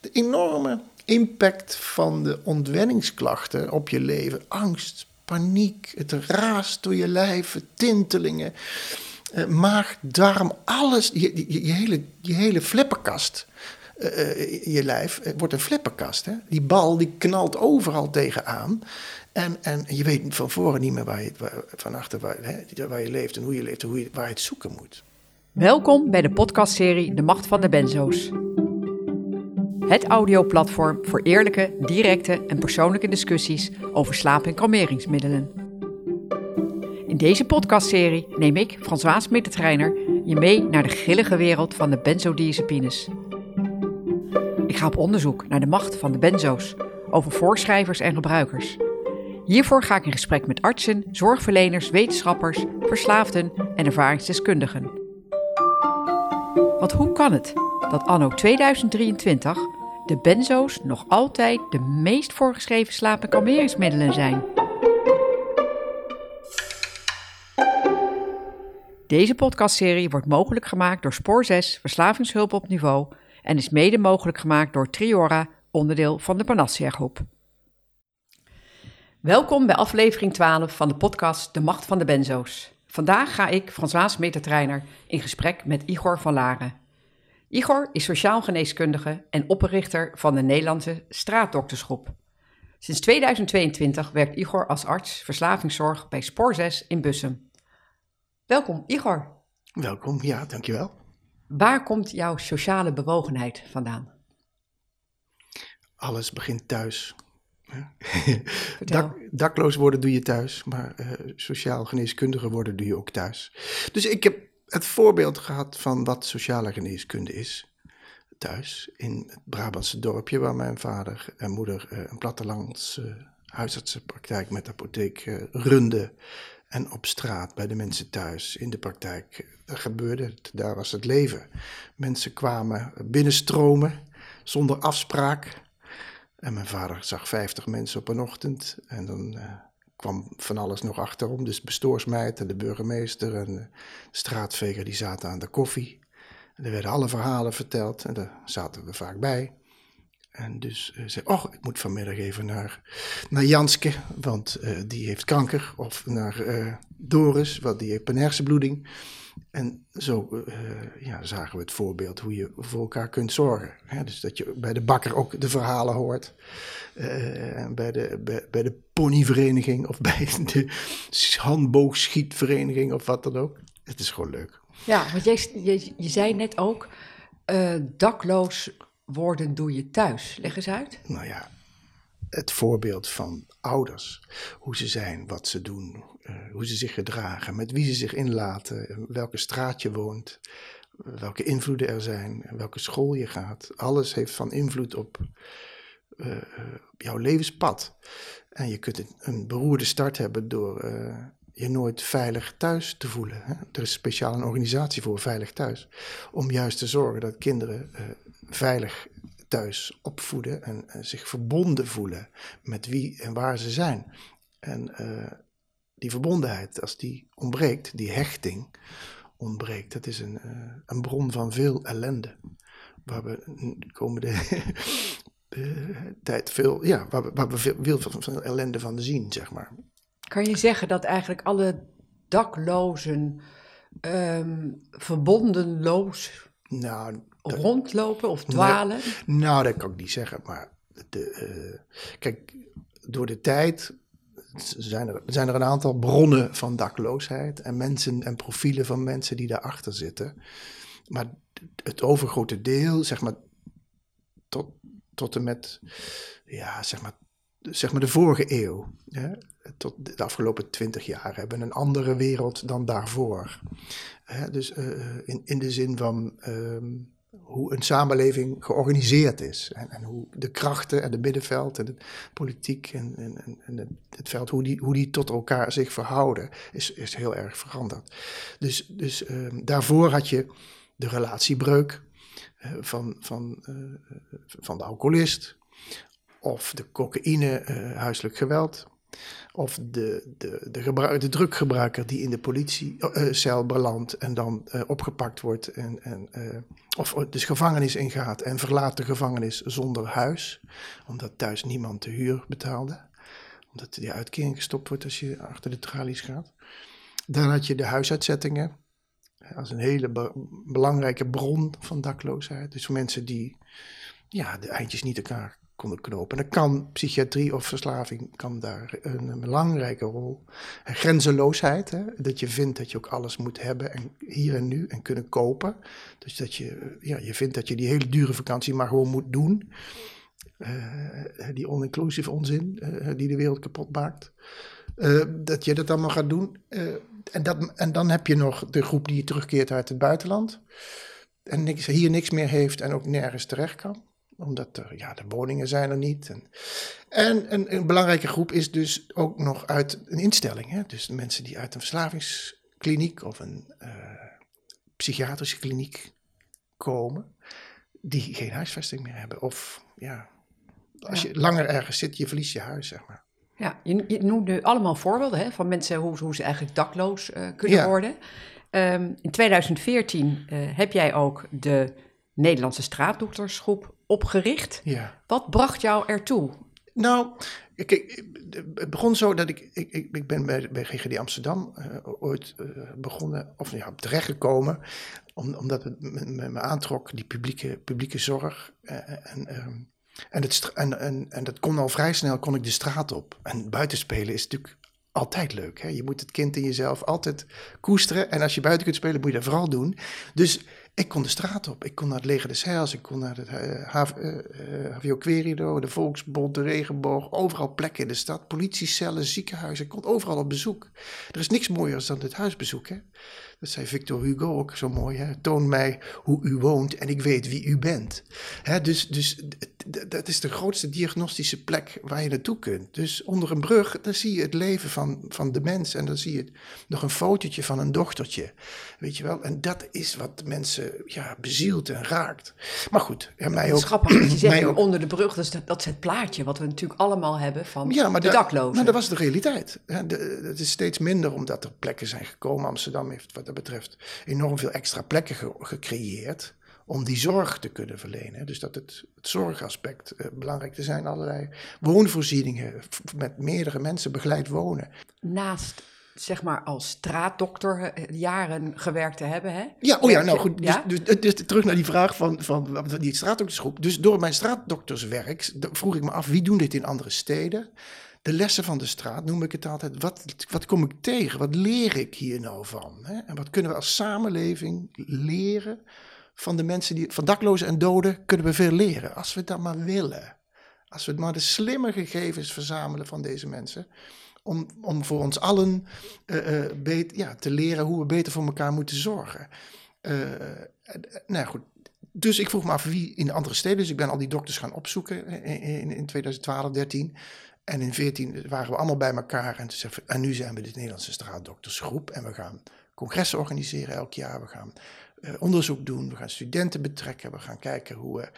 de enorme impact van de ontwenningsklachten op je leven. Angst, paniek, het raast door je lijf, tintelingen, eh, maag, darm, alles. Je, hele, je hele flipperkast, uh, je lijf, wordt een flipperkast. Hè? Die bal die knalt overal tegenaan. En, en je weet van voren niet meer waar je, van achter waar, hè, waar je leeft en hoe je leeft en hoe je, waar je het zoeken moet. Welkom bij de podcastserie De Macht van de Benzo's. Het audioplatform voor eerlijke, directe en persoonlijke discussies over slaap- en kalmeringsmiddelen. In deze podcastserie neem ik, François Mittetreiner, je mee naar de grillige wereld van de benzodiazepines. Ik ga op onderzoek naar de macht van de benzo's, over voorschrijvers en gebruikers. Hiervoor ga ik in gesprek met artsen, zorgverleners, wetenschappers, verslaafden en ervaringsdeskundigen. Want hoe kan het dat anno 2023 de benzo's nog altijd de meest voorgeschreven slaap- en kalmeringsmiddelen zijn? Deze podcastserie wordt mogelijk gemaakt door Spoor 6 Verslavingshulp op Niveau en is mede mogelijk gemaakt door Triora, onderdeel van de Panacea Groep. Welkom bij aflevering 12 van de podcast De Macht van de Benzo's. Vandaag ga ik, François Metertrainer, in gesprek met Igor van Laren. Igor is sociaal geneeskundige en oprichter van de Nederlandse Straatdoktersgroep. Sinds 2022 werkt Igor als arts verslavingszorg bij Spoor 6 in Bussum. Welkom, Igor. Welkom, ja, dankjewel. Waar komt jouw sociale bewogenheid vandaan? Alles begint thuis. Dak, dakloos worden doe je thuis, maar uh, sociaal geneeskundige worden doe je ook thuis. Dus ik heb het voorbeeld gehad van wat sociale geneeskunde is. Thuis, in het Brabantse dorpje waar mijn vader en moeder uh, een plattelands uh, huisartsenpraktijk met apotheek uh, runde. En op straat, bij de mensen thuis, in de praktijk, daar gebeurde. Daar was het leven. Mensen kwamen binnenstromen, zonder afspraak. En mijn vader zag 50 mensen op een ochtend. En dan kwam van alles nog achterom. Dus bestoorsmeid en de burgemeester en de straatveger die zaten aan de koffie. En er werden alle verhalen verteld en daar zaten we vaak bij. En dus uh, zei, oh, ik moet vanmiddag even naar, naar Janske, want uh, die heeft kanker. Of naar uh, Doris, want die heeft hersenbloeding. En zo ja, zagen we het voorbeeld hoe je voor elkaar kunt zorgen. Hè? Dus dat je bij de bakker ook de verhalen hoort. Bij, de, bij, de ponyvereniging of bij de handboogschietvereniging of wat dan ook. Het is gewoon leuk. Ja, want jij, je, je zei net ook, dakloos worden doe je thuis. Leg eens uit. Nou ja, het voorbeeld van ouders. Hoe ze zijn, wat ze doen, uh, hoe ze zich gedragen, met wie ze zich inlaten, welke straat je woont, welke invloeden er zijn, welke school je gaat. Alles heeft van invloed op jouw levenspad. En je kunt een beroerde start hebben door je nooit veilig thuis te voelen. Hè? Er is speciaal een organisatie voor Veilig Thuis. Om juist te zorgen dat kinderen veilig thuis opvoeden en, zich verbonden voelen met wie en waar ze zijn. En uh, die verbondenheid, als die ontbreekt, die hechting ontbreekt, dat is een, uh, een bron van veel ellende. Waar we de komende tijd veel, ja, waar we, waar we veel, veel van ellende van zien, zeg maar. Kan je zeggen dat eigenlijk alle daklozen um, verbondenloos nou, dat, rondlopen of dwalen? Nou, nou, dat kan ik niet zeggen. Maar de, uh, kijk, door de tijd zijn er, zijn er een aantal bronnen van dakloosheid en mensen en profielen van mensen die daarachter zitten. Maar het overgrote deel, zeg maar, tot, tot en met, ja, zeg maar, zeg maar de vorige eeuw, hè, tot de afgelopen twintig jaar, hebben een andere wereld dan daarvoor. Hè, dus uh, in, in de zin van um, hoe een samenleving georganiseerd is. En, en, hoe de krachten en de middenveld en de politiek en, en, en het veld, hoe die, hoe die tot elkaar zich verhouden, is, is heel erg veranderd. Dus, dus um, daarvoor had je de relatiebreuk uh, van, van, uh, van de alcoholist of de cocaïne, uh, huiselijk geweld. Of de, de, de, gebruik, de die in de politiecel belandt en dan opgepakt wordt. En, en, of dus gevangenis ingaat en verlaat de gevangenis zonder huis. Omdat thuis niemand de huur betaalde. Omdat die uitkering gestopt wordt als je achter de tralies gaat. Dan had je de huisuitzettingen als een hele belangrijke bron van dakloosheid. Dus voor mensen die ja, de eindjes niet elkaar konden knopen. En dan kan psychiatrie of verslaving kan daar een, belangrijke rol. En grenzeloosheid, hè? dat je vindt dat je ook alles moet hebben en hier en nu en kunnen kopen. Dus dat je, ja, je vindt dat je die hele dure vakantie maar gewoon moet doen. Uh, die on-inclusive onzin uh, die de wereld kapot maakt. Uh, dat je dat allemaal gaat doen. en, dat, en dan heb je nog de groep die terugkeert uit het buitenland. En niks, hier niks meer heeft en ook nergens terecht kan omdat er, ja, de woningen zijn er niet. En, en een, een, belangrijke groep is dus ook nog uit een instelling. Hè? Dus mensen die uit een verslavingskliniek of een uh, psychiatrische kliniek komen, die geen huisvesting meer hebben. Of ja, als je langer ergens zit, je verliest je huis, zeg maar. Ja, je, je noemt nu allemaal voorbeelden hè, van mensen hoe, hoe ze eigenlijk dakloos uh, kunnen worden. Um, in 2014 uh, eh, heb jij ook de Nederlandse straatdoktersgroep opgericht. Ja. Wat bracht jou ertoe? Nou, kijk, het begon zo dat ik, ik, ik ben bij, bij GGD Amsterdam uh, ooit uh, begonnen, of ja, terechtgekomen, om, omdat het me, me, aantrok, die publieke, publieke zorg. Uh, en, ehm, en, het, en, en, en dat kon al vrij snel, kon ik de straat op. En buitenspelen is natuurlijk altijd leuk. Hè? Je moet het kind in jezelf altijd koesteren. En als je buiten kunt spelen, moet je dat vooral doen. Dus ik kon de straat op. Ik kon naar het Leger des Heils. Ik kon naar het uh, Havio Querido, de Volksbond, de Regenboog. Overal plekken in de stad. Politiecellen, ziekenhuizen. Ik kon overal op bezoek. Er is niks mooier dan dit huisbezoek. Hè? Dat zei Victor Hugo ook zo mooi. Hè? Toon mij hoe u woont en ik weet wie u bent. Hè? Dus, dus dat is de grootste diagnostische plek waar je naartoe kunt. Dus onder een brug, dan zie je het leven van, van de mens. En dan zie je nog een fotootje van een dochtertje. Weet je wel? En dat is wat mensen ja, bezielt en raakt. Maar goed, ja, mij ook. Schappig, je zegt ook. onder de brug, dat is, dat is het plaatje wat we natuurlijk allemaal hebben van ja, maar de daklozen. Maar dat was de realiteit. Het is steeds minder omdat er plekken zijn gekomen. Amsterdam heeft wat dat betreft enorm veel extra plekken gecreëerd om die zorg te kunnen verlenen. Dus dat het, het zorgaspect eh, belangrijk te zijn. Allerlei woonvoorzieningen met meerdere mensen begeleid wonen. Naast zeg maar als straatdokter eh, jaren gewerkt te hebben. Hè? Ja, oh ja, nou goed. Dus, dus, dus, terug naar die vraag van, van die straatdoktersgroep. Dus door mijn straatdokterswerk vroeg ik me af, wie doen dit in andere steden? De lessen van de straat noem ik het altijd. Wat, wat kom ik tegen? Wat leer ik hier nou van? Hè? En wat kunnen we als samenleving leren van de mensen die, van daklozen en doden kunnen we veel leren, als we dat maar willen. Als we maar de slimme gegevens verzamelen van deze mensen, om, om voor ons allen uh, uh, ja, te leren hoe we beter voor elkaar moeten zorgen. Uh, nou goed, dus ik vroeg me af wie in de andere steden. Dus ik ben al die dokters gaan opzoeken in, in 2012, 13. En in 14 waren we allemaal bij elkaar. En, en nu zijn we de Nederlandse straatdoktersgroep. En we gaan congressen organiseren elk jaar. We gaan onderzoek doen. We gaan studenten betrekken. We gaan kijken hoe we,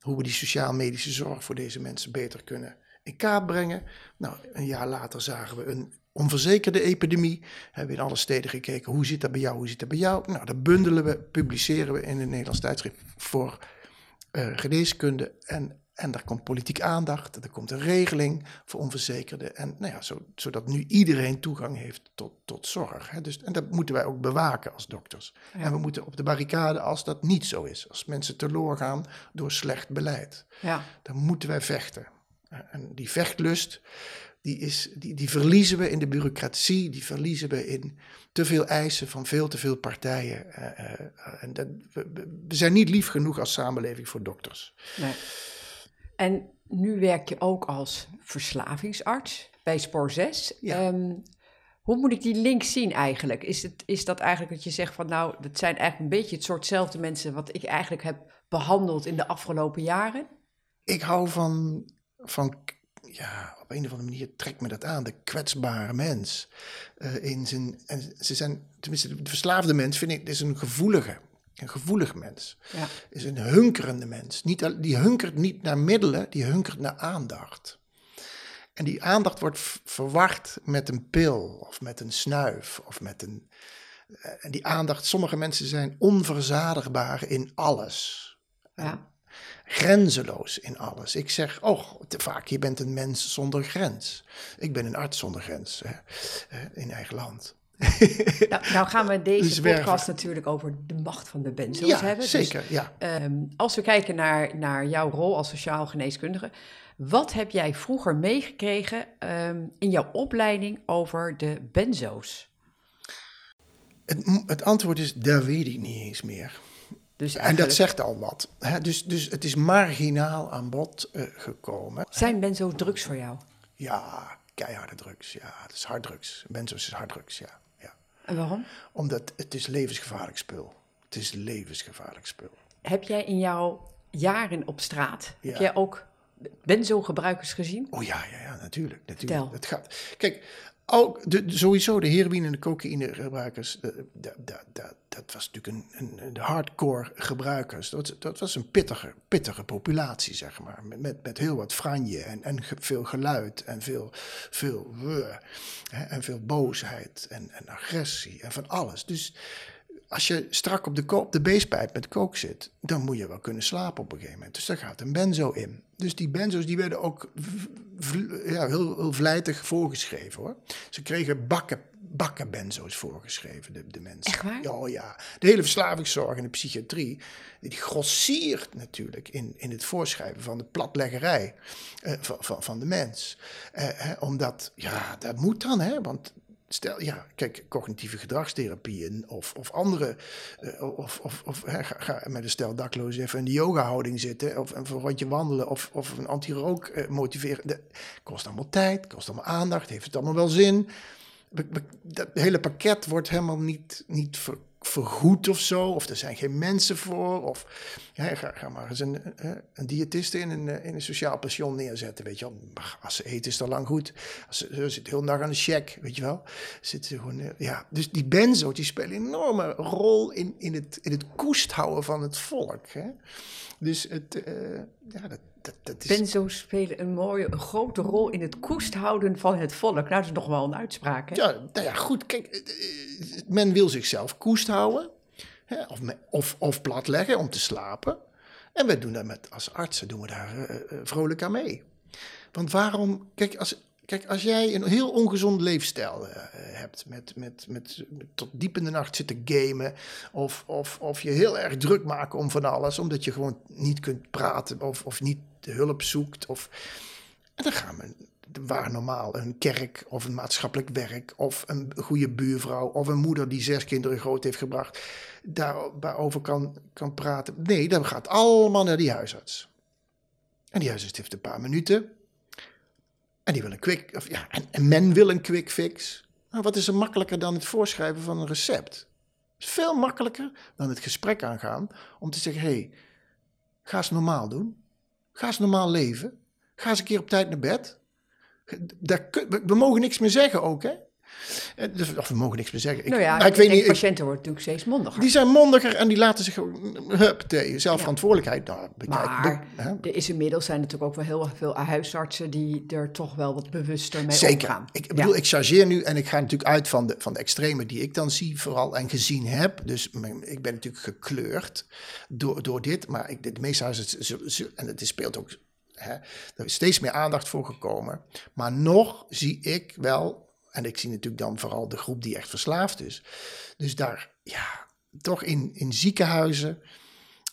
hoe we die sociaal-medische zorg voor deze mensen beter kunnen in kaart brengen. Nou, een jaar later zagen we een onverzekerde epidemie. Hebben we in alle steden gekeken, hoe zit dat bij jou, hoe zit dat bij jou? Nou, dat bundelen we, publiceren we in een Nederlands tijdschrift voor uh, geneeskunde. En, en daar komt politiek aandacht, er komt een regeling voor onverzekerden. En nou ja, zo, zodat nu iedereen toegang heeft tot, tot zorg. Hè. Dus, en dat moeten wij ook bewaken als dokters. En we moeten op de barricade als dat niet zo is. Als mensen teloor gaan door slecht beleid. Ja. Dan moeten wij vechten. En die vechtlust, die, is, die, die verliezen we in de bureaucratie, die verliezen we in te veel eisen van veel te veel partijen. Uh, uh, en dat, we, we, zijn niet lief genoeg als samenleving voor dokters. Nee. En nu werk je ook als verslavingsarts bij Spoor 6. Ja. Um, hoe moet ik die link zien eigenlijk? Is, het, is dat eigenlijk dat je zegt van nou, dat zijn eigenlijk een beetje het soortzelfde mensen wat ik eigenlijk heb behandeld in de afgelopen jaren? Ik hou van van, ja, op een of andere manier trekt me dat aan, de kwetsbare mens. Uh, in zijn, en ze zijn, tenminste, de verslaafde mens vind ik, is een gevoelige, een gevoelig mens. Ja. Is een hunkerende mens. Niet, die hunkert niet naar middelen, die hunkert naar aandacht. En die aandacht wordt verward met een pil of met een snuif of met een. eh, En die aandacht, sommige mensen zijn onverzadigbaar in alles. Ja. Grenzeloos in alles. Ik zeg, oh, te vaak, je bent een mens zonder grens. Ik ben een arts zonder grens hè, eh, in eigen land. Nou, nou gaan we deze podcast natuurlijk over de macht van de benzo's ja, hebben. Dus, zeker. ja. ehm, als we kijken naar, naar jouw rol als sociaal geneeskundige, wat heb jij vroeger meegekregen ehm, in jouw opleiding over de benzo's? Het, het antwoord is, dat weet ik niet eens meer. Dus En dat zegt al wat. Hè? Dus, dus het is marginaal aan bod eh, gekomen. zijn benzo's drugs voor jou? Ja, keiharde drugs. Ja, het is harddrugs. Benzos is harddrugs, ja. ja. En waarom? Omdat het is levensgevaarlijk spul. Het is levensgevaarlijk spul. Heb jij in jouw jaren op straat, heb jij ook benzo-gebruikers gezien? Oh ja, ja, ja natuurlijk. natuurlijk. Vertel. Het gaat. Kijk, ook de, sowieso de heroïne en de cocaïnegebruikers, eh, dat, dat, dat, dat was natuurlijk een, een, de hardcore gebruikers. Dat, dat was een pittige, pittige populatie, zeg maar. Met, met, met heel wat franje en, en veel geluid en veel, veel hè, en veel boosheid en, en agressie en van alles. Dus als je strak op de, op de met kook zit, dan moet je wel kunnen slapen op een gegeven moment. Dus daar gaat een benzo in. Dus die benzo's die werden ook ja, heel, heel vlijtig voorgeschreven hoor. Ze kregen bakken, bakken benzo's voorgeschreven, de, de mensen. Echt waar? Ja, oh ja. De hele verslavingszorg en de psychiatrie, die grossiert natuurlijk in, in het voorschrijven van de platleggerij eh, van, van, van de mens. Eh, hè, omdat, ja, dat moet dan, hè, want Stel, ja, kijk, cognitieve gedragstherapieën of, of andere, eh, of, of, of ga, met een stel daklozen even in de yoga-houding zitten, of een rondje wandelen, of, of een anti-rook eh, motiveren. Kost allemaal tijd, kost allemaal aandacht, heeft het allemaal wel zin. Dat hele pakket wordt helemaal niet, niet vergoed of zo, of er zijn geen mensen voor, of ja, ga, ga maar eens een, een diëtiste in een, eh, in een sociaal pension neerzetten, weet je wel. Als ze eten is al lang goed. Als ze, ze zit de hele dag aan de check, weet je wel. Zitten ze gewoon, eh, ja. Dus die benzo, die spelen een enorme rol in, in, het, in het koest houden van het volk. Hè? Dus het, eh, ja, dat, dat, dat is... Benzo's spelen een mooie, een grote rol in het koest houden van het volk. Nou, dat is nog wel een uitspraak, hè? Ja, nou ja, goed. Kijk, eh, eh, men wil zichzelf koest houden. Hè, of, of, of platleggen om te slapen. En wij doen dat met, als artsen doen we daar eh, vrolijk aan mee. Want waarom... Kijk, als, kijk, als jij een heel ongezond leefstijl hebt... Met, met, met, met tot diep in de nacht zitten gamen... Of, of, of je heel erg druk maken om van alles... omdat je gewoon niet kunt praten of, of niet de hulp zoekt... Of, en dan gaan we waar normaal een kerk of een maatschappelijk werk of een goede buurvrouw of een moeder die zes kinderen groot heeft gebracht, daar, daarover kan, kan praten. Nee, dat gaat allemaal naar die huisarts. En die huisarts heeft een paar minuten. En die wil een quick, of ja, en, en men wil een quick fix. Nou, wat is er makkelijker dan het voorschrijven van een recept? Is veel makkelijker dan het gesprek aangaan om te zeggen: hé, hey, ga eens normaal doen. Ga eens normaal leven. Ga eens een keer op tijd naar bed. Daar we mogen niks meer zeggen ook, hè? Eh, dus- Of we mogen niks meer zeggen. Ik, nou ja, ik, ik weet niet. patiënten worden natuurlijk steeds mondiger. die zijn mondiger en die laten zich gewoon. Huppatee, zelfverantwoordelijkheid. Nou, bekijk, maar hè? er is inmiddels zijn natuurlijk ook wel heel veel huisartsen die er toch wel wat bewuster mee Zeker. omgaan. Ik bedoel, ik chargeer nu en ik ga natuurlijk uit van de, van de extreme die ik dan zie, vooral en gezien heb. Dus ik ben natuurlijk gekleurd door, door dit. Maar ik, de meeste zullen- en het speelt ook. Er is steeds meer aandacht voor gekomen. Maar nog zie ik wel, en ik zie natuurlijk dan vooral de groep die echt verslaafd is. Dus daar, ja, toch in, in ziekenhuizen.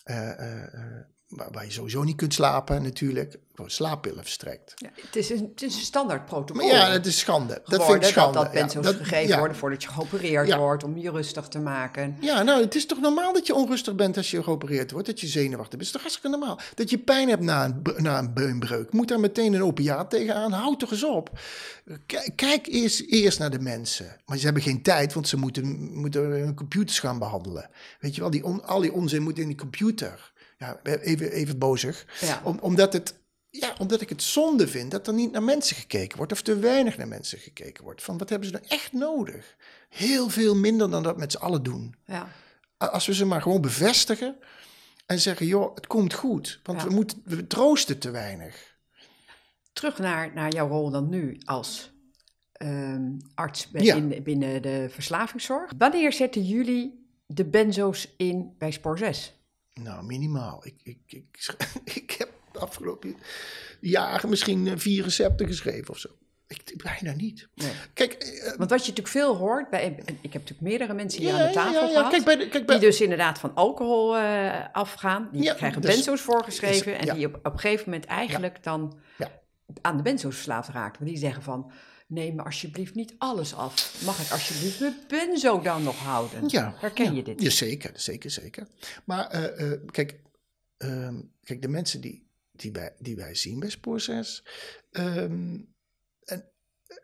eh, waar, waar je sowieso niet kunt slapen, natuurlijk. Worden slaappillen verstrekt. Ja, het, is een, het is een standaard protocol. Maar ja, het is schande. Dat vind ik schande. dat, dat Ja, benzo's gegeven ja. worden voordat je geopereerd Ja. wordt, om je rustig te maken. Ja, nou, het is toch normaal dat je onrustig bent als je geopereerd wordt, dat je zenuwachtig bent. Het is toch hartstikke normaal. Dat je pijn hebt na een, na een beenbreuk. Moet daar meteen een opiaat tegenaan. Houd toch eens op. Kijk, kijk eerst, eerst naar de mensen. Maar ze hebben geen tijd, want ze moeten, moeten hun computers gaan behandelen. Weet je wel, die on- al die onzin moet in die computer. Ja, even, even bozig. Ja. Om, omdat, het, ja, omdat ik het zonde vind dat er niet naar mensen gekeken wordt. Of te weinig naar mensen gekeken wordt. Van wat hebben ze nou echt nodig? Heel veel minder dan dat met z'n allen doen. Ja. Als we ze maar gewoon bevestigen en zeggen, joh, het komt goed. Want Ja. we, moeten, we troosten te weinig. terug naar, naar jouw rol dan nu als ehm, arts binnen, binnen de verslavingszorg. Wanneer zetten jullie de benzo's in bij Spoor 6? Nou, minimaal. Ik, ik, ik, ik heb de afgelopen jaren misschien vier recepten geschreven of zo. Ik, bijna niet. Nee. Kijk, uh, Want wat je natuurlijk veel hoort, bij, ik heb natuurlijk meerdere mensen hier aan de tafel ja, gehad, kijk, bij de, kijk, bij... die dus inderdaad van alcohol uh, afgaan, die krijgen dus, benzo's voorgeschreven en die op, op een gegeven moment eigenlijk dan aan de benzo's verslaafd raken. Want die zeggen van, neem me alsjeblieft niet alles af. Mag ik alsjeblieft mijn benzo dan nog houden? Ja. Herken je dit? Ja, zeker, zeker, zeker. Maar uh, kijk, ehm, kijk, de mensen die, die, wij, die wij zien bij Spoor 6, um,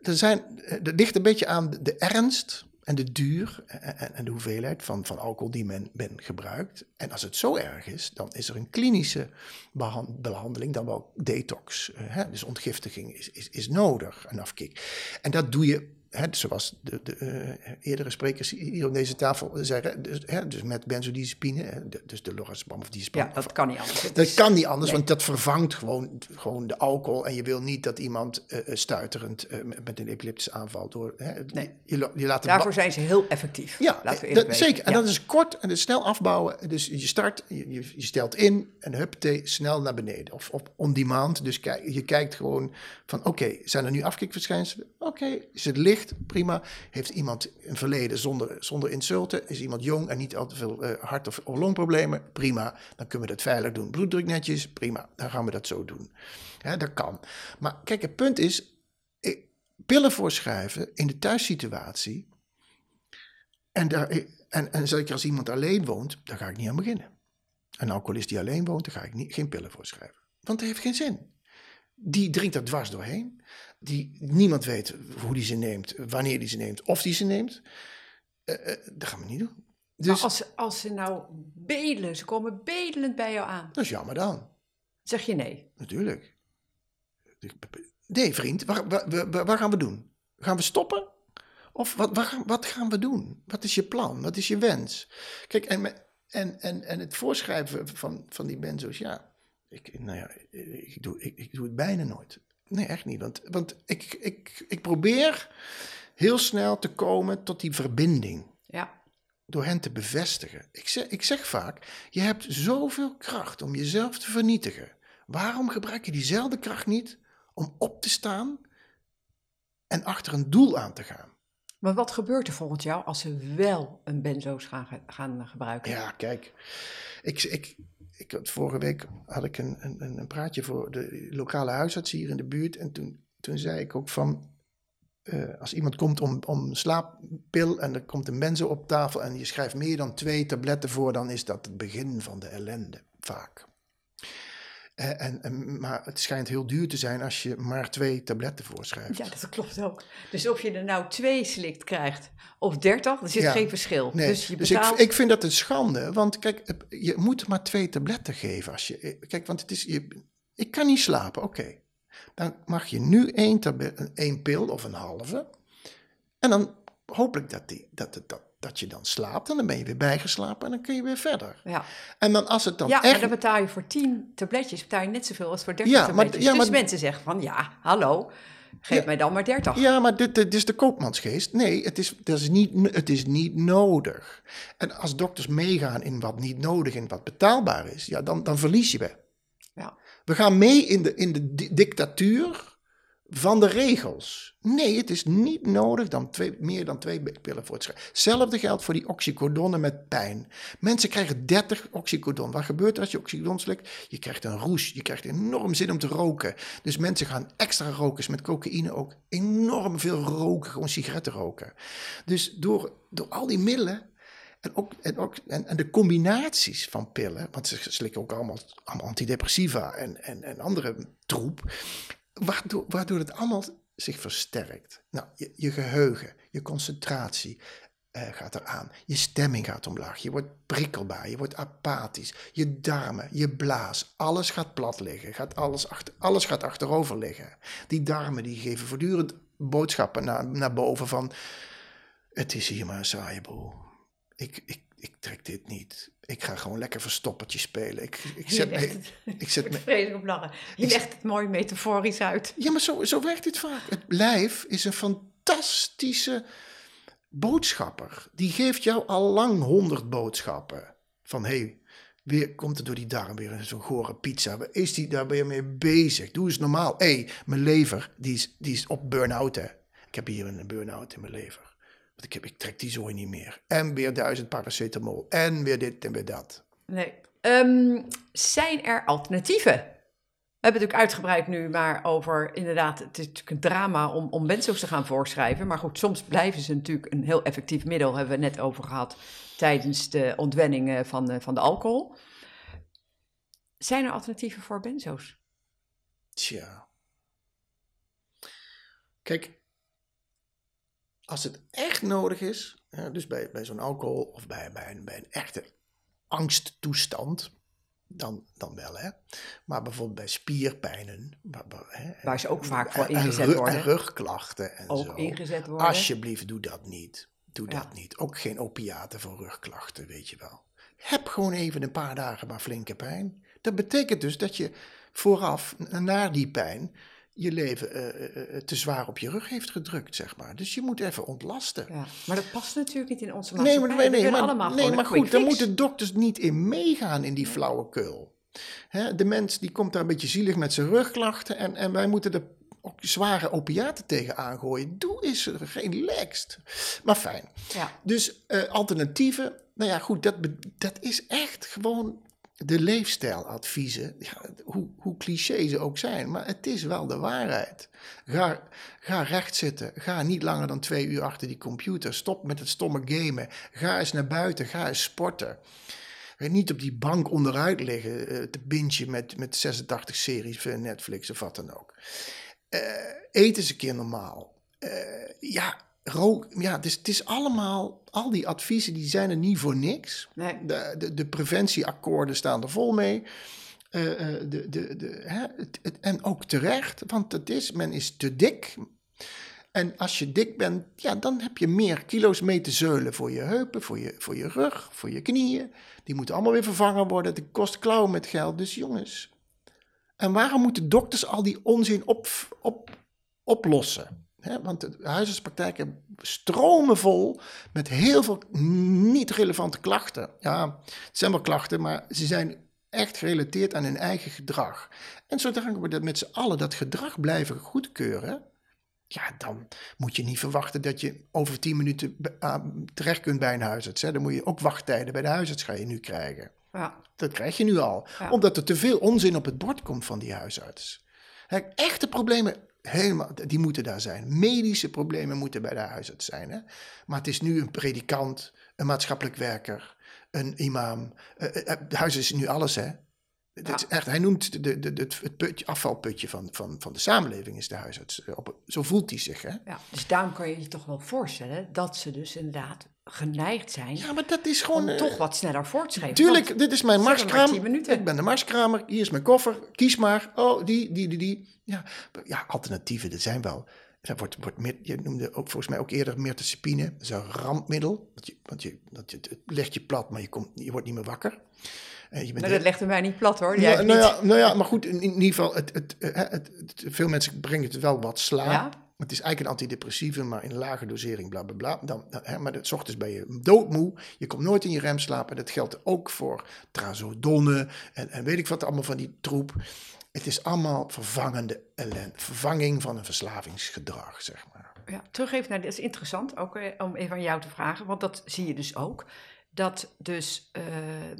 er, zijn, er ligt een beetje aan de, ernst en de duur en, en, de hoeveelheid van, van alcohol die men, men gebruikt. En als het zo erg is, dan is er een klinische behandeling, dan wel detox. Hè? Dus ontgiftiging is, is, is nodig, een afkik. En dat doe je Hè, zoals de, de uh, eerdere sprekers hier op deze tafel zeggen, dus, hè, dus met benzodiazepine, dus de lorazepam of diazepam. Ja, dat kan niet anders. Dat kan niet anders, want dat vervangt gewoon, gewoon de alcohol. En je wil niet dat iemand uh, stuiterend uh, met een epileptische aanval door... Hè, nee. je, je laat Daarvoor zijn ze heel effectief. Ja, dat, zeker. En dat is kort en snel afbouwen. Dus je start, je, je, stelt in en huppatee, snel naar beneden. Of op on demand, dus kijk, je kijkt gewoon van oké, zijn er nu afkikverschijnselen? Oké, is het licht? Prima. Heeft iemand een verleden zonder, zonder insulten? Is iemand jong en niet al te veel uh, hart- of longproblemen? Prima. Dan kunnen we dat veilig doen. Bloeddruk netjes? Prima. Dan gaan we dat zo doen. dat kan. Maar kijk, het punt is, pillen voorschrijven in de thuissituatie. En, daar, en, en zeker als iemand alleen woont, daar ga ik niet aan beginnen. Een alcoholist die alleen woont, daar ga ik niet, geen pillen voorschrijven. Want dat heeft geen zin. Die drinkt er dwars doorheen die niemand weet hoe die ze neemt, wanneer die ze neemt, of die ze neemt. Uh, uh, dat gaan we niet doen. Dus, maar als, als ze nou bedelen, ze komen bedelend bij jou aan. Dat is jammer dan. Zeg je nee? Natuurlijk. Nee, vriend, waar, waar, waar gaan we doen? Gaan we stoppen? Of wat, wat, gaan, wat gaan we doen? Wat is je plan? Wat is je wens? Kijk, en, en, en, en het voorschrijven van, van die benzo's, ja, ik, nou ja, ik, doe, ik, ik doe het bijna nooit. Nee, echt niet. Want, want ik, ik, ik probeer heel snel te komen tot die verbinding. Ja. Door hen te bevestigen. Ik zeg, ik zeg vaak: je hebt zoveel kracht om jezelf te vernietigen. Waarom gebruik je diezelfde kracht niet om op te staan en achter een doel aan te gaan? Maar wat gebeurt er volgens jou als ze wel een benzo's gaan, gaan gebruiken? Ja, kijk, ik, ik, ik vorige week had ik een, een, een praatje voor de lokale huisarts hier in de buurt. En toen, toen zei ik ook van, uh, als iemand komt om, om slaappil en er komt een benzo op tafel en je schrijft meer dan twee tabletten voor, dan is dat het begin van de ellende, vaak. Eh, en, en, maar het schijnt heel duur te zijn als je maar twee tabletten voorschrijft. Ja, dat klopt ook. Dus of je er nou twee slikt krijgt of dertig, er zit geen verschil. Nee. Dus, je betaalt... dus ik, ik, vind dat een schande. Want kijk, je moet maar twee tabletten geven. Als je, eh, kijk, want het is, je, ik kan niet slapen, oké. Dan mag je nu één, tablet, één pil of een halve. En dan hopelijk dat, die, dat, het, dat, dat je dan slaapt en dan ben je weer bijgeslapen en dan kun je weer verder. Ja. En dan als het dan ja, echt... dan betaal je voor 10 tabletjes betaal je net zoveel als voor 30 ja, tabletjes. Maar, ja, dus maar... mensen zeggen van ja, hallo, geef mij dan maar 30. Ja, maar dit, dit is de koopmansgeest. Nee, het is, dat is niet, het is niet nodig. En als dokters meegaan in wat niet nodig en wat betaalbaar is, ja, dan, dan verlies je we. Ja. We gaan mee in de, in de dictatuur van de regels. Nee, het is niet nodig dan twee, meer dan twee pillen voor het schrijven. Hetzelfde geldt voor die oxycodonnen met pijn. Mensen krijgen 30 oxycodon. Wat gebeurt er als je oxycodon slikt? Je krijgt een roes, je krijgt enorm zin om te roken. Dus mensen gaan extra roken, met cocaïne ook enorm veel roken, gewoon sigaretten roken. Dus door, door al die middelen en, ook, en, ook, en, en, de combinaties van pillen, want ze slikken ook allemaal, allemaal antidepressiva en, en, en andere troep waardoor, waardoor het allemaal zich versterkt. Nou, je, je geheugen, je concentratie uh, gaat eraan. Je stemming gaat omlaag. Je wordt prikkelbaar. Je wordt apathisch. Je darmen, je blaas, alles gaat plat liggen. Gaat alles, achter, alles gaat achterover liggen. Die darmen die geven voortdurend boodschappen naar, naar boven van... Het is hier maar een saaie boel. Ik, ik, ik trek dit niet. Ik ga gewoon lekker verstoppertje spelen. Ik, ik zet me, het- ik zet me, vreselijk op lachen. Je Ik- legt het mooi metaforisch uit. ja, maar zo, zo werkt dit vaak. Het lijf is een fantastische boodschapper. Die geeft jou al lang honderd boodschappen. Van hé, hey, weer komt er door die darm weer zo'n gore pizza. Waar Is die, daar ben je mee bezig? Doe eens normaal. Hé, hey, mijn lever, die is, die is op burn-out hè. Ik heb hier een burn-out in mijn lever. Ik, heb, ik trek die zooi niet meer. En weer duizend paracetamol. En weer dit en weer dat. Nee. Ehm, zijn er alternatieven? We hebben het natuurlijk uitgebreid nu maar over, inderdaad, het is natuurlijk een drama om, om benzo's te gaan voorschrijven. Maar goed, soms blijven ze natuurlijk een heel effectief middel, hebben we het net over gehad, tijdens de ontwenning eh, van, de- van de alcohol. Zijn er alternatieven voor benzo's? Tja. Kijk, als het echt nodig is, hè, dus bij, bij zo'n alcohol of bij, bij, een, bij een echte angsttoestand, dan, dan wel hè. Maar bijvoorbeeld bij spierpijnen, waar, hè, Waar ze ook vaak voor en- en ingezet worden. En rugklachten en Ook zo. ingezet worden. Alsjeblieft, doe dat niet. Doe Ja. dat niet. Ook geen opiaten voor rugklachten, weet je wel. Heb gewoon even een paar dagen maar flinke pijn. Dat betekent dus dat je vooraf, n- na die pijn, je leven eh, eh, eh, te zwaar op je rug heeft gedrukt, zeg maar. Dus je moet even ontlasten. Ja, maar dat past natuurlijk niet in onze Nee, maatschappij. maar, nee, We nee, willen maar, allemaal nee, maar goed, daar moeten dokters niet in meegaan in die flauwekul. Hè, de mens die komt daar een beetje zielig met zijn rugklachten en, en wij moeten er ook zware opiaten tegen aangooien. Doe eens relaxed. Maar fijn. Ja. Dus eh, alternatieven, nou ja, goed, dat, dat is echt gewoon de leefstijladviezen. Ja, hoe, hoe cliché ze ook zijn, maar het is wel de waarheid. Ga, ga recht zitten. Ga niet langer dan twee uur achter die computer. Stop met het stomme gamen. Ga eens naar buiten. Ga eens sporten. Niet op die bank onderuit liggen eh, te bingen met, met 86 series van Netflix of wat dan ook. Eh, eet eens een keer normaal. Eh, ja, rook. Ja, dus het is allemaal. Al die adviezen die zijn er niet voor niks. Nee. De, de, de preventieakkoorden staan er vol mee. Eh, eh, de, de, de, hè, het, het- en ook terecht, want het is, men is te dik. En als je dik bent, ja, dan heb je meer kilo's mee te zeulen voor je heupen, voor je, voor je rug, voor je knieën. Die moeten allemaal weer vervangen worden. Het kost klauwen met geld. Dus jongens. En waarom moeten dokters al die onzin op, op, oplossen? Want de huisartspraktijken stromen vol met heel veel niet relevante klachten. Ja, het zijn wel klachten, maar ze zijn echt gerelateerd aan hun eigen gedrag. En zodra we dat met z'n allen dat gedrag blijven goedkeuren, ja, dan moet je niet verwachten dat je over tien minuten be- ah, terecht kunt bij een huisarts. Hè. Dan moet je ook wachttijden bij de huisarts ga je nu krijgen. Ja. Dat krijg je nu al. Ja. Omdat er te veel onzin op het bord komt van die huisarts. Echte problemen, helemaal, die moeten daar zijn. Medische problemen moeten bij de huisarts zijn. Hè? Maar het is nu een predikant, een maatschappelijk werker, een imam. Eh, eh, eh, de huisarts is nu alles, hè. Is echt, hij noemt de, de, de, het putje, afvalputje van, van, van de samenleving is de huisarts. Op, zo voelt hij zich, hè. Ja, dus daarom kan je je toch wel voorstellen dat ze dus inderdaad geneigd zijn Ja, maar dat is gewoon... om eh, toch wat sneller voor te schrijven. Tuurlijk, Want dit is mijn marskraam. 10 minuten. Ik ben de marskramer. Hier is mijn koffer. Kies maar. Oh, die, die, die, die. Ja, ja alternatieven, er zijn wel. Er wordt, wordt meer, je noemde ook volgens mij ook eerder mirtazapine. Dat is een rampmiddel. Want je, want je, dat je, het legt je plat, maar je, komt, je wordt niet meer wakker. Eh, je bent nou, dat legde mij niet plat hoor. ja, nou, niet. ja, nou ja, maar goed, in, in ieder geval, het, het, eh, het, het- veel mensen brengen het wel wat sla. Ja. Het is eigenlijk een antidepressieve, maar in lage dosering, bla bla bla. Dan, hè, maar dat, 's ochtends ben je doodmoe, je komt nooit in je remslaap. En dat geldt ook voor trazodone en, en weet ik wat allemaal van die troep. Het is allemaal vervangende ellende, vervanging van een verslavingsgedrag, zeg maar. Ja, terug even naar, dat is interessant ook eh, om even aan jou te vragen, want dat zie je dus ook. Dat dus eh,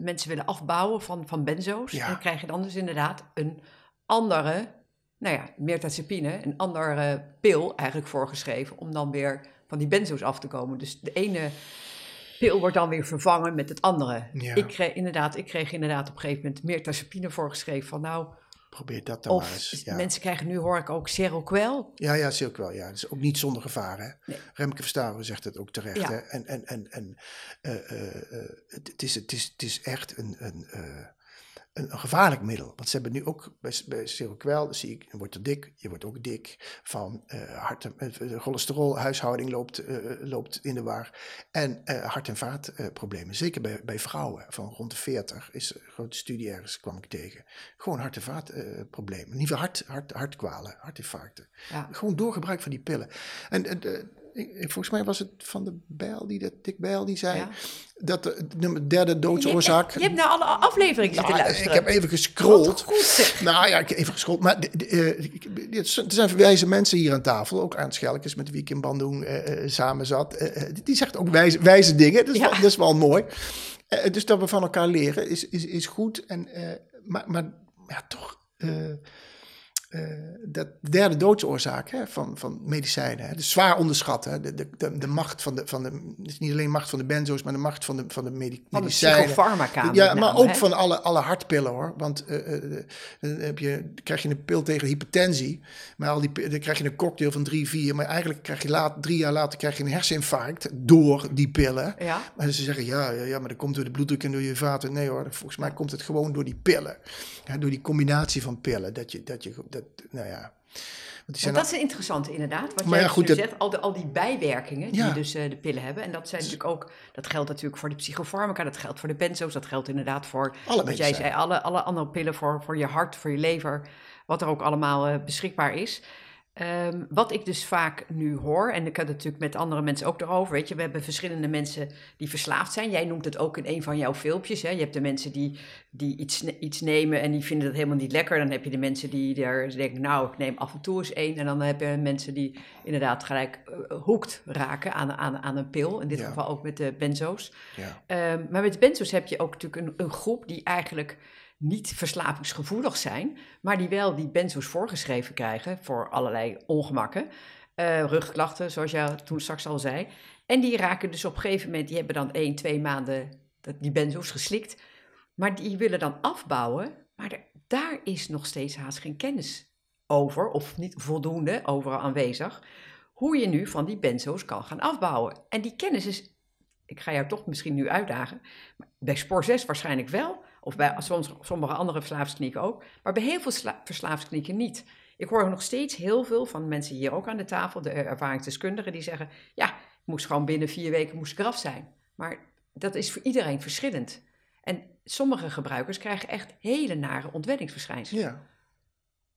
mensen willen afbouwen van, van benzo's. Ja. En dan krijg je dan dus inderdaad een andere, nou ja, mirtazapine, een andere pil eigenlijk voorgeschreven om dan weer van die benzo's af te komen. Dus de ene pil wordt dan weer vervangen met het andere. Ja. Ik kreeg inderdaad, ik kreeg inderdaad op een gegeven moment mirtazapine voorgeschreven van nou, Probeer dat dan maar eens. Ja. mensen krijgen nu hoor ik ook Seroquel. Ja, ja, wel. Ja. Is ook niet zonder gevaar. Hè? Nee. Remke Verstappen zegt het ook terecht. Ja. Hè? En, en, en, en eh, eh, eh, het, het, is, het, is, het is echt een, een, eh, een, gevaarlijk middel. Want ze hebben nu ook bij, bij Seroquel, zie ik, je wordt er dik, je wordt ook dik. Van uh, hart, uh, cholesterolhuishouding loopt, uh, loopt in de war. En hart- en vaatproblemen, zeker bij, bij vrouwen van rond de 40, is een grote studie ergens, kwam ik tegen. Gewoon hart- en vaatproblemen, niet hart, hart, hartkwalen, hartinfarcten. Ja. Gewoon doorgebruik van die pillen. En, en volgens mij was het Van de Bijl, die, dat, Dick Bijl, die zei... Dat de, derde doodsoorzaak... Je, je, hebt naar alle afleveringen zitten nou, luisteren. Ik heb even gescrolld. Nou ja, ik heb even gescrolld. Maar uh, er zijn wijze mensen hier aan tafel. Ook aan Schelkes, met wie ik in Bandung uh, samen zat. die zegt ook wijze, wijze dingen. Dat is, wel, dat is wel mooi. dus dat we van elkaar leren is, is, is goed. En, maar, maar ja, toch... Uh, dat derde doodsoorzaak hè, van, van medicijnen. Hè, dus zwaar onderschat. Hè, de, de, de, macht van de, van de. is niet alleen macht van de benzo's, maar de macht van de, van de medi van medicijnen. De psychofarmaca. Ja, maar ook van alle, alle hartpillen hoor. Want uh, uh, dan heb je, krijg je een pil tegen hypertensie. Maar al die, dan krijg je een cocktail van drie, vier. Maar eigenlijk krijg je laat, drie jaar later krijg je een herseninfarct door die pillen. Ja. Maar ze zeggen ja, ja, ja, maar dat komt door de bloeddruk en door je vaten. Nee hoor, volgens mij komt het gewoon door die pillen. Door die combinatie van pillen. Dat je, dat je, dat, nou ja. Want dat is interessant inderdaad. Wat jij ja, goed, zegt, al, al die bijwerkingen die dus uh, de pillen hebben. En dat zijn natuurlijk ook, dat geldt natuurlijk voor de psychofarmaca, dat geldt voor de benzo's, dat geldt inderdaad voor, alle wat jij zei, alle, alle andere pillen voor, voor je hart, voor je lever, wat er ook allemaal uh, beschikbaar is. Um, wat ik dus vaak nu hoor, en ik heb het natuurlijk met andere mensen ook erover, weet je, we hebben verschillende mensen die verslaafd zijn. Jij noemt het ook in een van jouw filmpjes. Hè? Je hebt de mensen die, die iets, iets nemen en die vinden het helemaal niet lekker. Dan heb je de mensen die er denken, nou, ik neem af en toe eens één. En dan heb je mensen die inderdaad gelijk uh, hoekt raken aan, aan, aan een pil. In dit geval ook met de benzo's. Ja. Um, maar met de benzo's heb je ook natuurlijk een, een groep die eigenlijk niet verslavingsgevoelig zijn, maar die wel die benzo's voorgeschreven krijgen voor allerlei ongemakken. Uh, rugklachten, zoals jij toen straks al zei. En die raken dus op een gegeven moment, die hebben dan één, twee maanden die benzo's geslikt. Maar die willen dan afbouwen, maar daar is nog steeds haast geen kennis over, of niet voldoende overal aanwezig, hoe je nu van die benzo's kan gaan afbouwen. En die kennis is, ik ga jou toch misschien nu uitdagen, bij Spor 6 waarschijnlijk wel, of bij soms, sommige andere verslaafsklinieken ook. Maar bij heel veel verslaafsklinieken niet. Ik hoor nog steeds heel veel van mensen hier ook aan de tafel, de ervaringsdeskundigen, die zeggen: Ja, ik moest gewoon binnen vier weken moest ik eraf zijn. Maar dat is voor iedereen verschillend. En sommige gebruikers krijgen echt hele nare ontwenningsverschijnselen.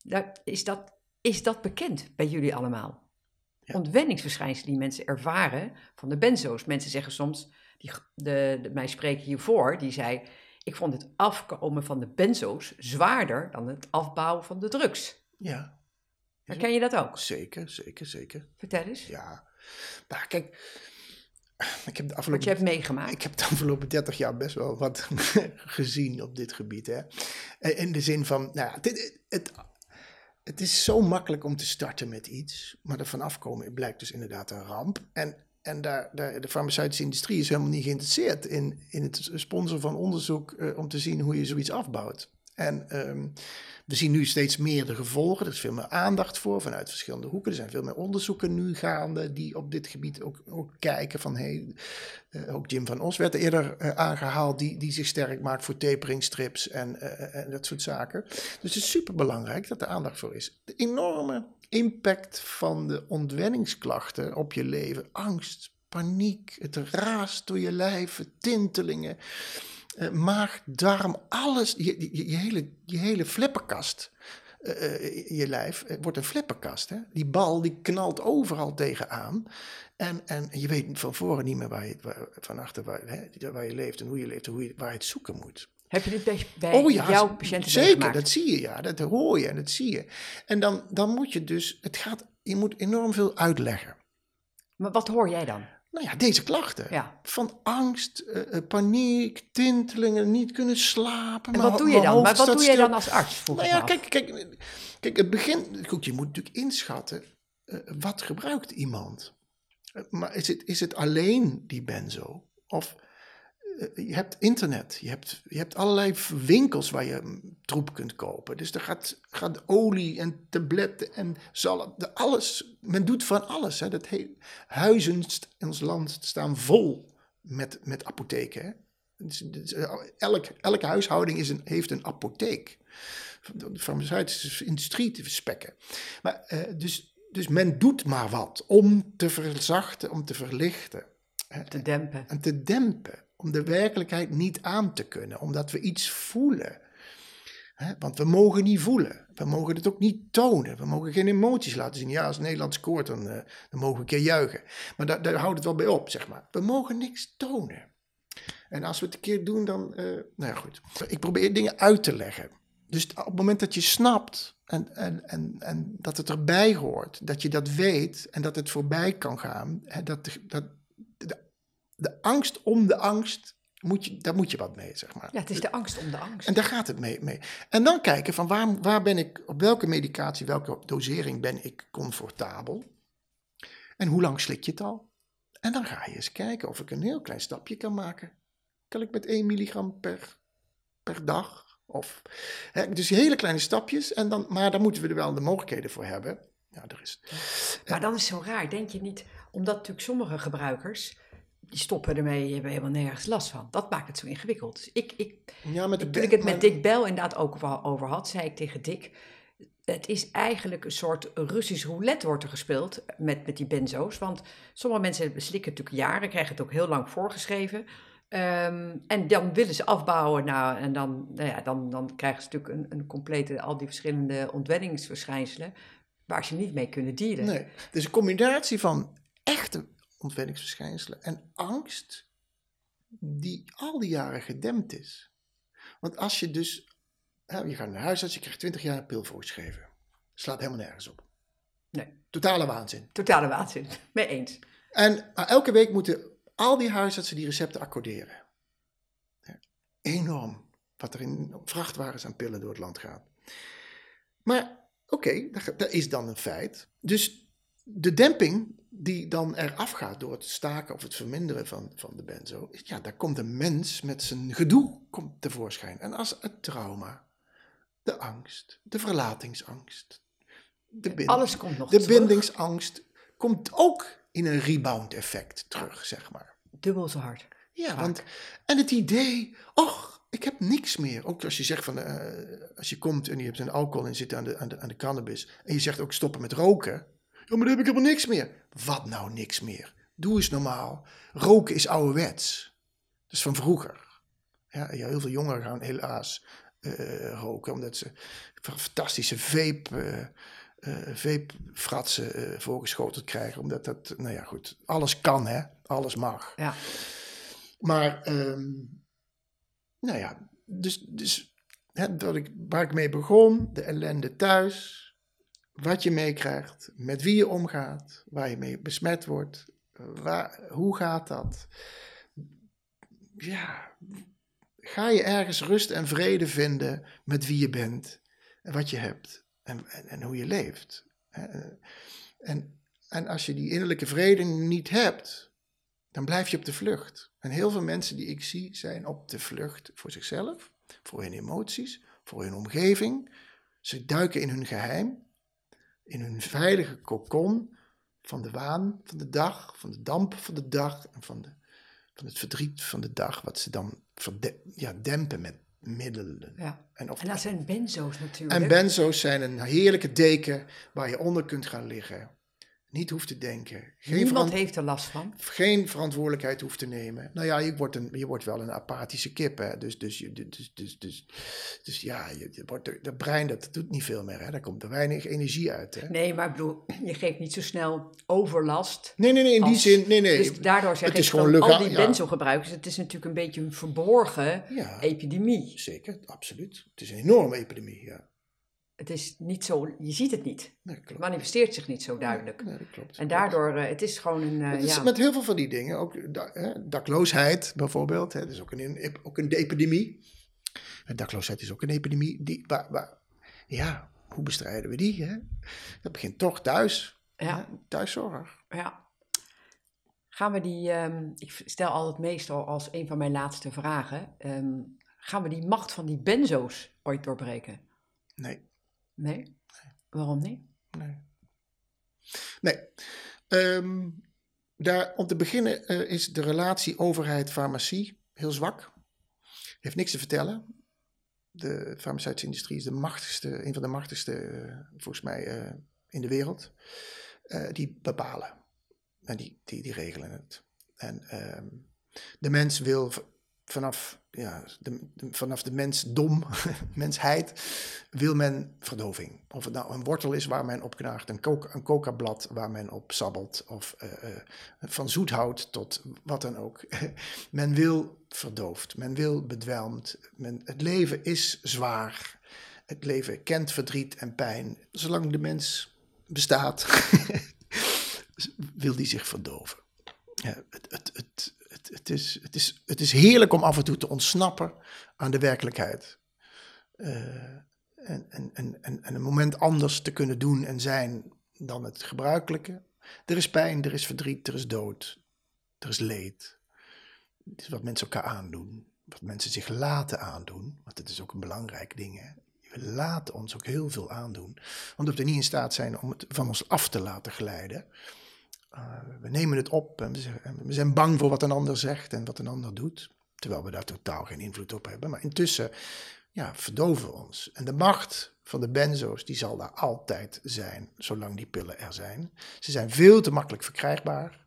Ja. is, dat, is dat bekend bij jullie allemaal? Ja. Ontwenningsverschijnselen die mensen ervaren van de benzo's. Mensen zeggen soms, die, de, de, mij spreken hiervoor, die zei... Ik vond het afkomen van de benzo's zwaarder dan het afbouwen van de drugs. Ja. Herken je dat ook? Zeker, zeker, zeker. Vertel eens. Ja. Nou, kijk, ik heb de afgelopen, wat je hebt meegemaakt. Ik heb de afgelopen 30 jaar best wel wat gezien op dit gebied. Hè. In de zin van, nou ja, het, het, het is zo makkelijk om te starten met iets, maar er vanaf komen blijkt dus inderdaad een ramp. En en daar, de farmaceutische industrie is helemaal niet geïnteresseerd in, in het sponsoren van onderzoek uh, om te zien hoe je zoiets afbouwt. En um, we zien nu steeds meer de gevolgen. Er is veel meer aandacht voor vanuit verschillende hoeken. Er zijn veel meer onderzoeken nu gaande die op dit gebied ook, ook kijken. Van, hey, uh, ook Jim van Os werd eerder uh, aangehaald, die, die zich sterk maakt voor taperingstrips en, en dat soort zaken. Dus het is super belangrijk dat er aandacht voor is. De enorme impact van de ontwenningsklachten op je leven. Angst, paniek, het raast door je lijf, tintelingen, uh, maag, darm, alles. Je, je, hele, je hele flipperkast, uh, je lijf, wordt een flipperkast. Hè? Die bal die knalt overal tegenaan. En, en je weet van voren niet meer waar je, waar, van achter waar, hè, waar je leeft en hoe je leeft en hoe je, waar je het zoeken moet. Heb je dit bij, bij oh, ja, jouw patiënten Zeker, dat zie je, ja. Dat hoor je en dat zie je. En dan, dan moet je dus, het gaat, je moet enorm veel uitleggen. Maar wat hoor jij dan? Nou ja, deze klachten. Ja. Van angst, uh, paniek, tintelingen, niet kunnen slapen. En wat doe je dan? Maar wat doe jij dan als arts? Nou ja, kijk, kijk, kijk, het begin. Goed, je moet natuurlijk inschatten. Uh, wat gebruikt iemand? Uh, maar is het, is het alleen die benzo? Of eh, je hebt internet, je hebt, je hebt allerlei winkels waar je troep kunt kopen. Dus er gaat, gaat olie en tabletten en zalm, alles. Men doet van alles. Hè. Dat he, huizen in ons land staan vol met, met apotheken. Hè. Elk, elke huishouding is een, heeft een apotheek. De farmaceutische industrie te spekken. Maar, uh, dus, dus men doet maar wat om te verzachten, om te verlichten. Te dempen. En te dempen. Om de werkelijkheid niet aan te kunnen. Omdat we iets voelen. Want we mogen niet voelen. We mogen het ook niet tonen. We mogen geen emoties laten zien. Ja, als Nederland scoort, dan, uh, dan mogen we een keer juichen. Maar daar, daar houdt het wel bij op, zeg maar. We mogen niks tonen. En als we het een keer doen, dan. Uh, nou ja, goed. Ik probeer dingen uit te leggen. Dus op het moment dat je snapt en, en, en, en dat het erbij hoort, dat je dat weet en dat het voorbij kan gaan, hè, dat, dat de angst om de angst moet je, daar moet je wat mee, zeg maar. Ja, het is de angst om de angst. En daar gaat het mee. mee. En dan kijken van waar, waar ben ik, op welke medicatie, welke dosering ben ik comfortabel? En hoe lang slik je het al? En dan ga je eens kijken of ik een heel klein stapje kan maken. Kan ik met 1 milligram per, per dag? Of, hè, dus hele kleine stapjes, en dan, maar daar moeten we er wel de mogelijkheden voor hebben. Ja, er is. Maar dan is het zo raar, denk je niet? Omdat natuurlijk sommige gebruikers die stoppen ermee, je hebben helemaal nergens last van. Dat maakt het zo ingewikkeld. Dus ik, ik, ja, de toen ik het met Dick Bel inderdaad ook wel over had, zei ik tegen Dick, het is eigenlijk een soort Russisch roulette wordt er gespeeld met, met die benzo's. Want sommige mensen slikken natuurlijk jaren, krijgen het ook heel lang voorgeschreven. Um, en dan willen ze afbouwen nou, en dan, nou ja, dan, dan krijgen ze natuurlijk een, een complete, al die verschillende ontwenningsverschijnselen waar ze niet mee kunnen dealen. Nee, dus een combinatie van echte ontwenningsverschijnselen en angst die al die jaren gedempt is. Want als je dus, je gaat naar huisarts, je krijgt 20 jaar een pil voorgeschreven. Slaat helemaal nergens op. Nee. Totale waanzin. Totale waanzin, mee eens. En maar elke week moeten al die huisartsen die recepten accorderen. Enorm wat er in vrachtwagens aan pillen door het land gaat. Maar oké, dat is dan een feit. Dus de demping die dan eraf gaat door het staken of het verminderen van, van de benzo, ja, daar komt een mens met zijn gedoe komt tevoorschijn. En als het trauma, de angst, de verlatingsangst, de, bind, Alles komt nog de bindingsangst, komt ook in een rebound effect terug, zeg maar. Dubbel zo hard. Ja, want, en het idee, och, ik heb niks meer. Ook als je zegt van, uh, als je komt en je hebt een alcohol en zit aan de, aan, de, aan de cannabis, en je zegt ook stoppen met roken, ja, maar dan heb ik helemaal niks meer. Wat nou niks meer? Doe eens normaal. Roken is ouderwets. Dat is van vroeger. Ja, heel veel jongeren gaan helaas uh, roken, omdat ze fantastische vape, uh, vape-fratsen uh, voorgeschoteld krijgen. Omdat dat, nou ja, goed, alles kan, hè? Alles mag. Ja. Maar, um, nou ja, dus, dus hè, dat ik, waar ik mee begon, de ellende thuis, wat je meekrijgt, met wie je omgaat, waar je mee besmet wordt, waar, hoe gaat dat? Ja, ga je ergens rust en vrede vinden met wie je bent en wat je hebt en, en, hoe je leeft. En, en als je die innerlijke vrede niet hebt, dan blijf je op de vlucht. En heel veel mensen die ik zie zijn op de vlucht voor zichzelf, voor hun emoties, voor hun omgeving. Ze duiken in hun geheim in hun veilige kokon van de waan van de dag, van de damp van de dag en van, de, van het verdriet van de dag, wat ze dan ja, dempen met middelen. Ja. En, of, en dat zijn benzo's natuurlijk. En benzo's zijn een heerlijke deken waar je onder kunt gaan liggen niet hoeft te denken. Geen Niemand heeft er last van. Geen verantwoordelijkheid hoeft te nemen. Nou ja, je wordt, een, je wordt wel een apathische kip. Hè? Dus, dus, dus, dus, dus, dus, dus ja, je, je wordt, de brein dat doet niet veel meer. Hè? Daar komt er weinig energie uit. Hè? Nee, maar ik bedoel, je geeft niet zo snel overlast. Nee, nee, nee, in die zin. Nee, nee. Dus daardoor zeg het is gewoon al die benzogebruikers, het is natuurlijk een beetje een verborgen epidemie. Zeker, absoluut. Het is een enorme epidemie, ja het is niet zo, je ziet het niet. Nee. Het manifesteert zich niet zo duidelijk. Nee, dat klopt. En daardoor, uh, het is gewoon een. Uh, het is ja. Met heel veel van die dingen, ook da hè, dakloosheid bijvoorbeeld, hè, dat is ook een, ook een epidemie. En dakloosheid is ook een epidemie. Die, waar, waar, ja, hoe bestrijden we die? Hè? Dat begint toch thuis. Ja. Hè? Thuiszorg. Ja. Gaan we die, um, ik stel altijd meestal als een van mijn laatste vragen, um, gaan we die macht van die benzo's ooit doorbreken? Nee. Nee? Waarom niet? Nee. Nee. Um, daar, om te beginnen uh, is de relatie overheid-farmacie heel zwak. Heeft niks te vertellen. De farmaceutische industrie is de machtigste, een van de machtigste, eh, volgens mij, eh, in de wereld. Eh, die bepalen. En die, die, die regelen het. En ehm, de mens wil vanaf, ja, de, vanaf de mensdom, mensheid, wil men verdoving. Of het nou een wortel is waar men op knaagt, een, coca, een coca-blad waar men op sabbelt, of uh, uh, van zoethout tot wat dan ook. men wil verdoofd, men wil bedwelmd. Men, het leven is zwaar. Het leven kent verdriet en pijn. Zolang de mens bestaat, wil die zich verdoven. Ja, het, het, het, het, het, is, het, is, het is heerlijk om af en toe te ontsnappen aan de werkelijkheid. Uh, en, en, en, en een moment anders te kunnen doen en zijn dan het gebruikelijke. Er is pijn, er is verdriet, er is dood, er is leed. Het is wat mensen elkaar aandoen, wat mensen zich laten aandoen, want het is ook een belangrijk ding. Hè? We laten ons ook heel veel aandoen, omdat we niet in staat zijn om het van ons af te laten glijden. Uh, we nemen het op en we zijn bang voor wat een ander zegt en wat een ander doet. Terwijl we daar totaal geen invloed op hebben. Maar intussen ja, verdoven we ons. En de macht van de benzo's die zal daar altijd zijn, zolang die pillen er zijn. Ze zijn veel te makkelijk verkrijgbaar.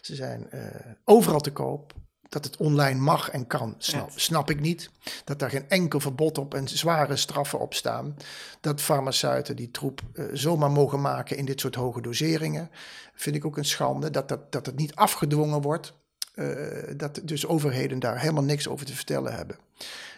Ze zijn uh, overal te koop dat het online mag en kan, snap, snap, ik niet. Dat daar geen enkel verbod op en zware straffen op staan. Dat farmaceuten die troep uh, zomaar mogen maken in dit soort hoge doseringen, vind ik ook een schande. Dat, dat, dat het niet afgedwongen wordt. Uh, dat dus overheden daar helemaal niks over te vertellen hebben.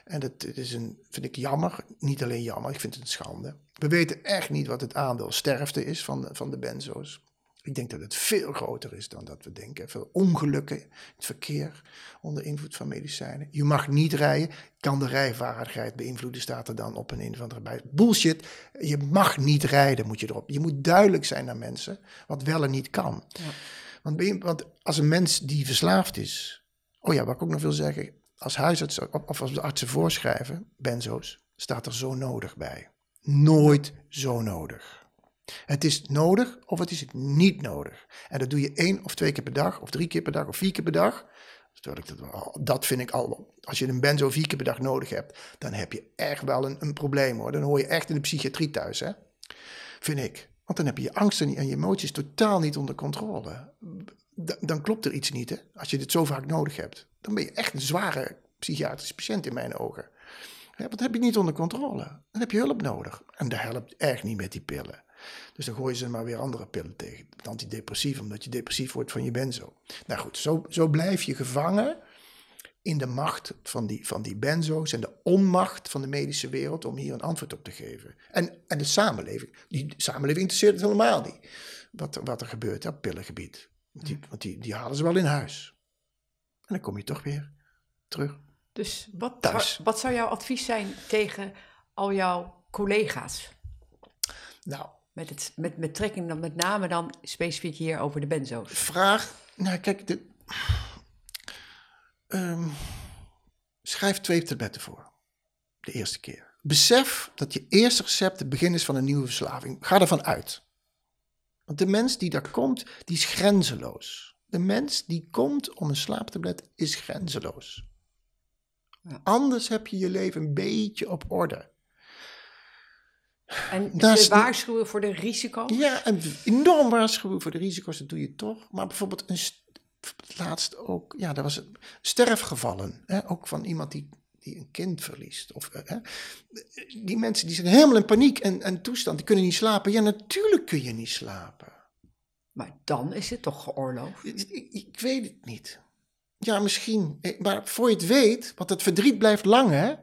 En dat is een, vind ik jammer. Niet alleen jammer, ik vind het een schande. We weten echt niet wat het aandeel sterfte is van, van de benzo's. Ik denk dat het veel groter is dan dat we denken. Veel ongelukken in het verkeer onder invloed van medicijnen. Je mag niet rijden. Kan de rijvaardigheid beïnvloeden? Staat er dan op een een of andere bij. Bullshit. Je mag niet rijden, moet je erop. Je moet duidelijk zijn naar mensen wat wel en niet kan. Ja. Want, want als een mens die verslaafd is. Oh ja, wat ik ook nog wil zeggen. Als huisarts of als artsen voorschrijven, benzo's, staat er zo nodig bij. Nooit zo nodig. Het is nodig of het is niet nodig. En dat doe je één of twee keer per dag, of drie keer per dag, of vier keer per dag. Dat, vind ik al. Als je een benzo vier keer per dag nodig hebt, dan heb je echt wel een, een probleem hoor. Dan hoor je echt in de psychiatrie thuis, hè? Vind ik. Want dan heb je je angsten en je emoties totaal niet onder controle. dan klopt er iets niet, hè? Als je dit zo vaak nodig hebt. Dan ben je echt een zware psychiatrische patiënt in mijn ogen. Ja, wat heb je niet onder controle? Dan heb je hulp nodig. En dat helpt echt niet met die pillen. Dus dan gooien ze maar weer andere pillen tegen. Antidepressief, omdat je depressief wordt van je benzo. Nou goed, zo, zo blijf je gevangen in de macht van die, van die benzo's en de onmacht van de medische wereld om hier een antwoord op te geven. En, en de samenleving, die samenleving interesseert het helemaal niet wat, wat er gebeurt op pillengebied. Want, die, want die, die halen ze wel in huis. En dan kom je toch weer terug. Dus wat, wat zou jouw advies zijn tegen al jouw collega's? Nou, met, het, met betrekking dan met name dan specifiek hier over de benzo's. Vraag, nou kijk, de, um, schrijf twee tabletten voor. De eerste keer. Besef dat je eerste recept het begin is van een nieuwe verslaving. Ga ervan uit. Want de mens die daar komt, die is grenzeloos. De mens die komt om een slaaptablet is grenzeloos. Ja. Anders heb je je leven een beetje op orde. En ze waarschuwen voor de risico's? Ja, en enorm waarschuwen voor de risico's, dat doe je toch. Maar bijvoorbeeld een laatst ook, ja, er was sterfgevallen. Hè, ook van iemand die, die een kind verliest. Of, eh, hè. Die mensen die zijn helemaal in paniek en, en toestand, die kunnen niet slapen. Ja, natuurlijk kun je niet slapen. Maar dan is het toch geoorloofd? Ik, ik, weet het niet. Ja, misschien. Eh, maar voor je het weet, want het verdriet blijft lang, hè.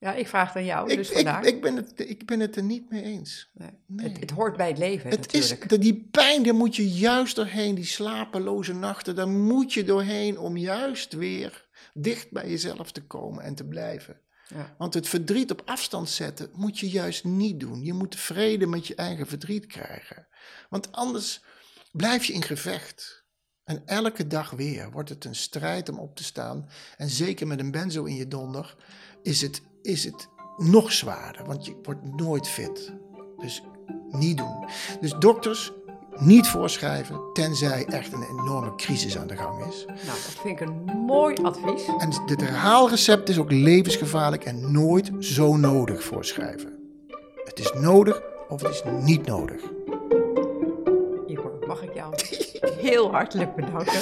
Ja, ik vraag aan jou, ik, dus. Ik, ik, ben het, ik ben het er niet mee eens. Nee. Nee. Het, het, hoort bij het leven het natuurlijk. Is, die pijn, daar moet je juist doorheen, die slapeloze nachten, daar moet je doorheen om juist weer dicht bij jezelf te komen en te blijven. Ja. Want het verdriet op afstand zetten moet je juist niet doen. Je moet vrede met je eigen verdriet krijgen. Want anders blijf je in gevecht. En elke dag weer wordt het een strijd om op te staan. En zeker met een benzo in je donder is het is het nog zwaarder, want je wordt nooit fit. Dus niet doen. Dus dokters, niet voorschrijven, tenzij echt een enorme crisis aan de gang is. Nou, dat vind ik een mooi advies. En dit herhaalrecept is ook levensgevaarlijk en nooit zo nodig voorschrijven. Het is nodig of het is niet nodig. Igor, mag ik jou heel hartelijk bedanken.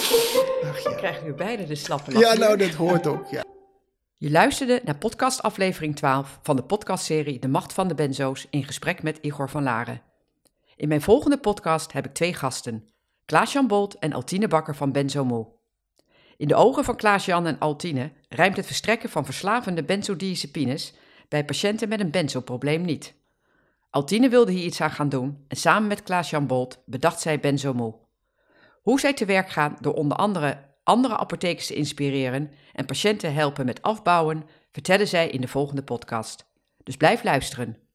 Ach Je ja. krijgt nu beide de slappe lach ja, nou dat hoort ook. Ja. Je luisterde naar podcast aflevering 12 van de podcastserie De Macht van de Benzo's in gesprek met Igor van Laren. In mijn volgende podcast heb ik twee gasten, Klaas-Jan Bolt en Altine Bakker van Benzomo. In de ogen van Klaas-Jan en Altine rijmt het verstrekken van verslavende benzodiazepines bij patiënten met een benzoprobleem niet. Altine wilde hier iets aan gaan doen en samen met Klaas-Jan Bolt bedacht zij Benzomo. Hoe zij te werk gaan door onder andere andere apothekers te inspireren en patiënten helpen met afbouwen, vertellen zij in de volgende podcast. Dus blijf luisteren.